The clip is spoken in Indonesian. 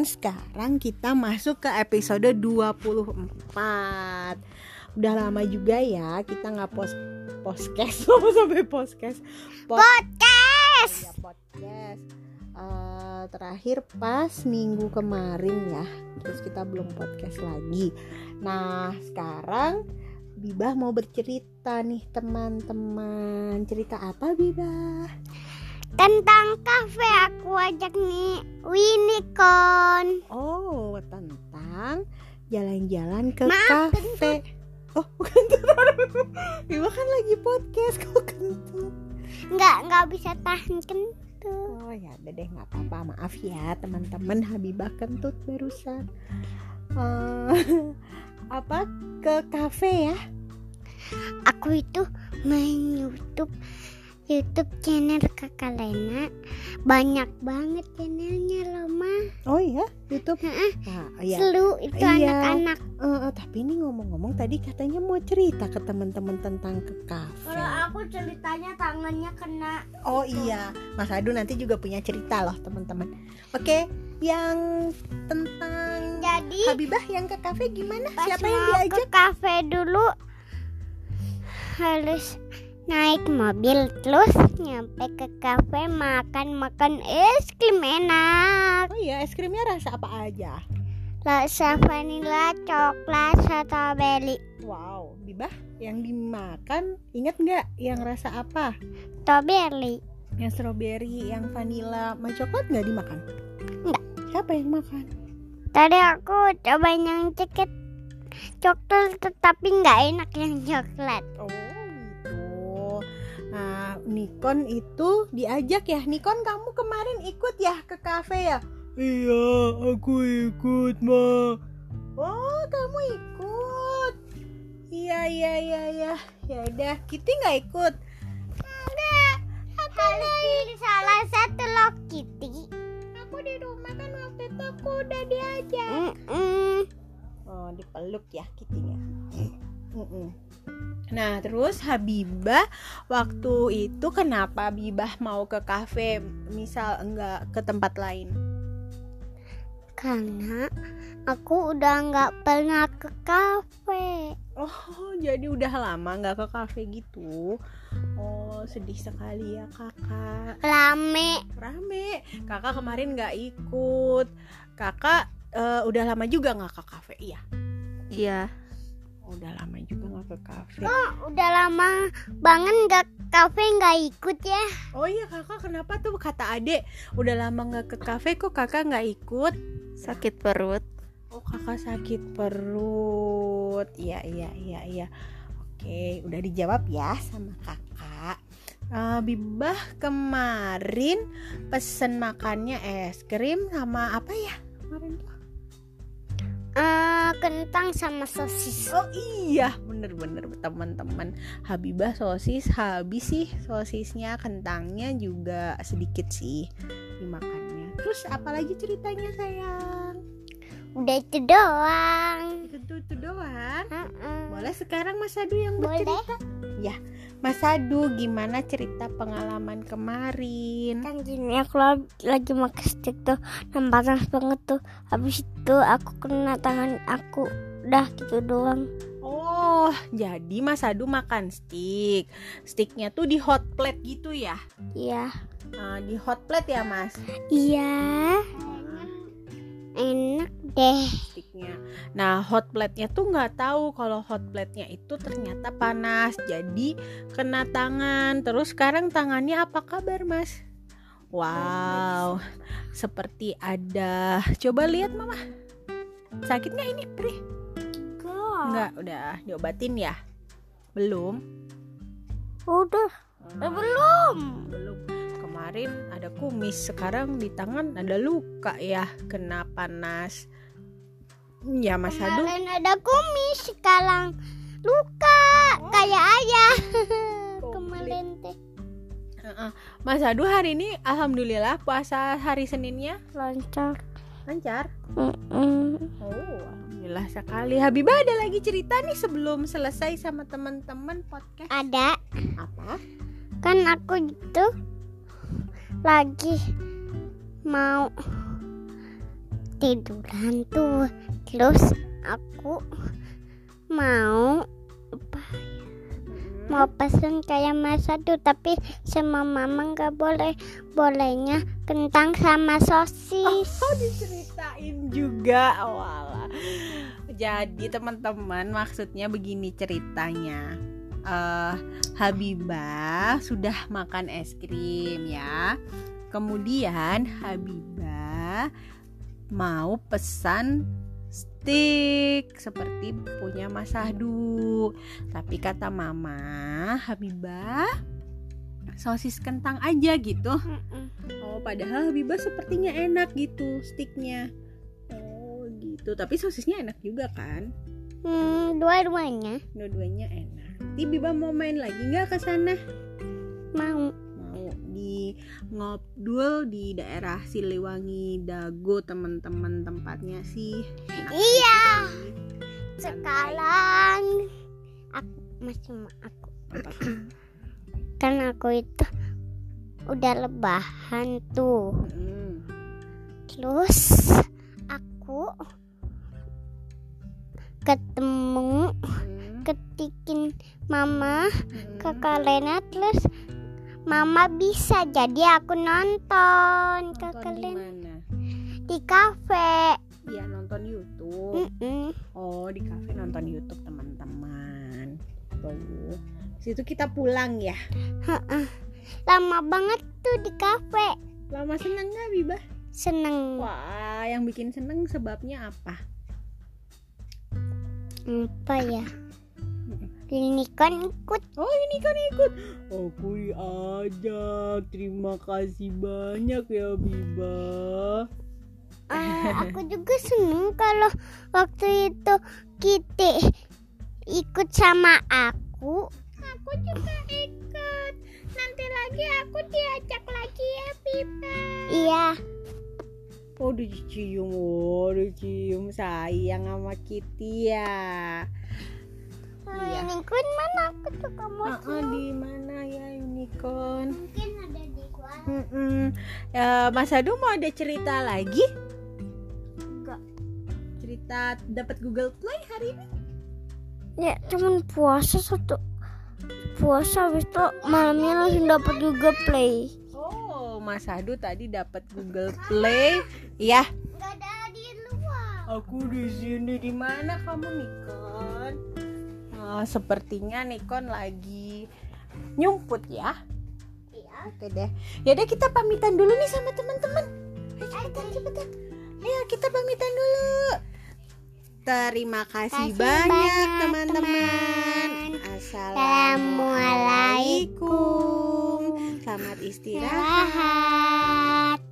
teman-teman, sekarang kita masuk ke episode 24 Udah lama juga ya kita nggak post podcast. Sampai podcast? Pod podcast! Ya, podcast. Uh, Terakhir pas minggu kemarin ya. Terus kita belum podcast lagi. Nah sekarang Bibah mau bercerita nih teman-teman. Cerita apa Bibah? Tentang kafe aku ajak nih Winikon. Oh, tentang jalan-jalan ke Maaf, kafe. Oh, kentut. Ibu kan lagi podcast kok kentut. Nggak nggak bisa tahan kentut. Oh ya udah deh nggak apa-apa maaf ya teman-teman Habibah kentut barusan. Eh, apa ke kafe ya? Aku itu main YouTube YouTube channel Kakak Lena banyak banget channelnya loh ma. Oh iya YouTube. Heeh, Nah, iya. Seru itu Iya. anak-anak. Eh, eh, tapi ini ngomong-ngomong tadi katanya mau cerita ke teman-teman tentang ke kafe. aku ceritanya tangannya kena Oh iya, Mas Adu nanti juga punya cerita loh teman-teman. Oke, yang tentang jadi Habibah yang ke kafe gimana? pas Siapa yang diajak? ke kafe dulu harus naik mobil terus nyampe ke kafe makan makan es krim enak Oh iya, es krimnya rasa apa aja? rasa vanilla coklat strawberry Wow, Bibah yang dimakan inget nggak yang rasa apa? strawberry Yang strawberry, yang vanilla, sama coklat nggak dimakan? Nggak. Siapa yang makan? tadi aku cobain yang ceket coklat tetapi nggak enak yang coklat Oh Nikon itu diajak ya. Nikon kamu kemarin ikut ya ke kafe ya? Iya, aku ikut, Ma. Oh, kamu ikut. Iya, iya, iya, iya. Ya udah, Kitty nggak ikut. enggak aku lagi salah satu loh Kitty Aku di rumah kan waktu itu aku udah diajak. Mm-mm. Oh, dipeluk ya Kitty-nya. Mm-mm. Nah, terus Habibah waktu itu kenapa Habibah mau ke kafe, misal enggak ke tempat lain? Karena aku udah nggak pernah ke kafe. Oh, jadi udah lama nggak ke kafe gitu. Oh, sedih sekali ya kakak. Rame. Rame, kakak kemarin nggak ikut. Kakak eh, udah lama juga nggak ke kafe, iya. Iya, Udah lama juga nggak ke kafe. Udah lama banget nggak ke kafe nggak ikut ya. Oh iya kakak kenapa tuh kata adek udah lama nggak ke kafe kok kakak nggak ikut? sakit perut. Oh kakak sakit perut. Iya iya iya iya. Oke udah dijawab ya sama kakak. Eh, Bibah kemarin pesen makannya es krim sama apa ya kemarin tuh? Eh, kentang sama sosis. Oh iya bener-bener teman-teman Habibah sosis habis sih sosisnya kentangnya juga sedikit sih dimakannya. Terus apalagi ceritanya sayang? Udah itu doang. Itu itu doang. Mm-mm. Boleh sekarang Mas Adu yang Boleh. bercerita? Ya, Mas Adu gimana cerita pengalaman kemarin? Kan gini aku la- lagi makan stick tuh dan panas banget tuh. Habis itu aku kena tangan aku. Udah gitu doang. Oh, jadi Mas Adu makan stick. Sticknya tuh di hot plate gitu ya? Iya. Nah, di hot plate ya Mas? Iya. Enak deh. Nah, hot plate-nya tuh nggak tahu kalau hot plate-nya itu ternyata panas, jadi kena tangan. Terus sekarang tangannya apa kabar, Mas? Wow, seperti ada. Coba lihat, Mama. Sakit nggak ini, Pri? Nggak, udah diobatin ya? Belum? Udah. Hmm, belum. belum. Kemarin ada kumis, sekarang di tangan ada luka ya, kena panas. Ya, Mas Adu. Kemarin ada kumis, sekarang luka kayak ayah. Kemarin teh. Mas Adu hari ini alhamdulillah puasa hari Seninnya lancar. lancar. Mm-mm. Oh, alhamdulillah sekali. Habibah ada lagi cerita nih sebelum selesai sama teman-teman podcast. Ada Apa? kan aku itu lagi mau ketiduran tuh terus aku mau apa mau pesen kayak mas satu tapi sama mama nggak boleh bolehnya kentang sama sosis Oh diceritain juga wala. Jadi teman-teman maksudnya begini ceritanya. eh Habibah sudah makan es krim ya. Kemudian Habibah mau pesan stick seperti punya Mas Sahdu. Tapi kata Mama, Habibah sosis kentang aja gitu. Oh, padahal Habibah sepertinya enak gitu sticknya. Oh, gitu. Tapi sosisnya enak juga kan? hmm, dua-duanya Dua-duanya enak. Biba mau main lagi nggak ke sana? Ngobdul di daerah Siliwangi Dago teman-teman tempatnya sih. Enak Iya. sekarang aku masih aku kan aku itu udah lebahan tuh Mm. terus aku ketemu Mm. ketikin mama Mm. ke kalena terus mama bisa jadi aku nonton ke Nonton di kalian mana? di kafe Iya nonton YouTube. Mm-mm. Oh di kafe nonton YouTube teman-teman. Tuh. Situ kita pulang ya. Lama banget tuh di kafe Lama seneng nggak Biba? seneng Wah, yang bikin seneng sebabnya apa? apa ya ini kan ikut Oh ini kan ikut. Aku diajak. Terima kasih banyak ya Biba. Ah, aku juga seneng kalau waktu itu Kitty ikut sama aku. Aku juga ikut. Nanti lagi aku diajak lagi ya, Pipa. Iya. Oh dicium, oh dicium sayang sama Kitty ya. Iya. Kan mana aku mau Ah, ah, di mana ya unicorn? Mungkin ada di gua. Mm-mm. Ya, Mas Adu mau ada cerita lagi? Enggak. Cerita dapat Google Play hari ini? Ya, cuman puasa satu. Puasa habis itu malamnya langsung dapat juga play. Oh, Mas Adu tadi dapat Google Play. Iya. Enggak ada di luar. Aku di sini. Di mana kamu Nikon? Oh, sepertinya Nikon lagi nyumput ya. Iya. Oke deh. Yaudah kita pamitan dulu nih sama teman-teman. Ayo cepetan, cepetan. Ayo kita pamitan dulu. Terima kasih Kasih banyak teman-teman. teman. Assalamualaikum. Selamat. Istirahat.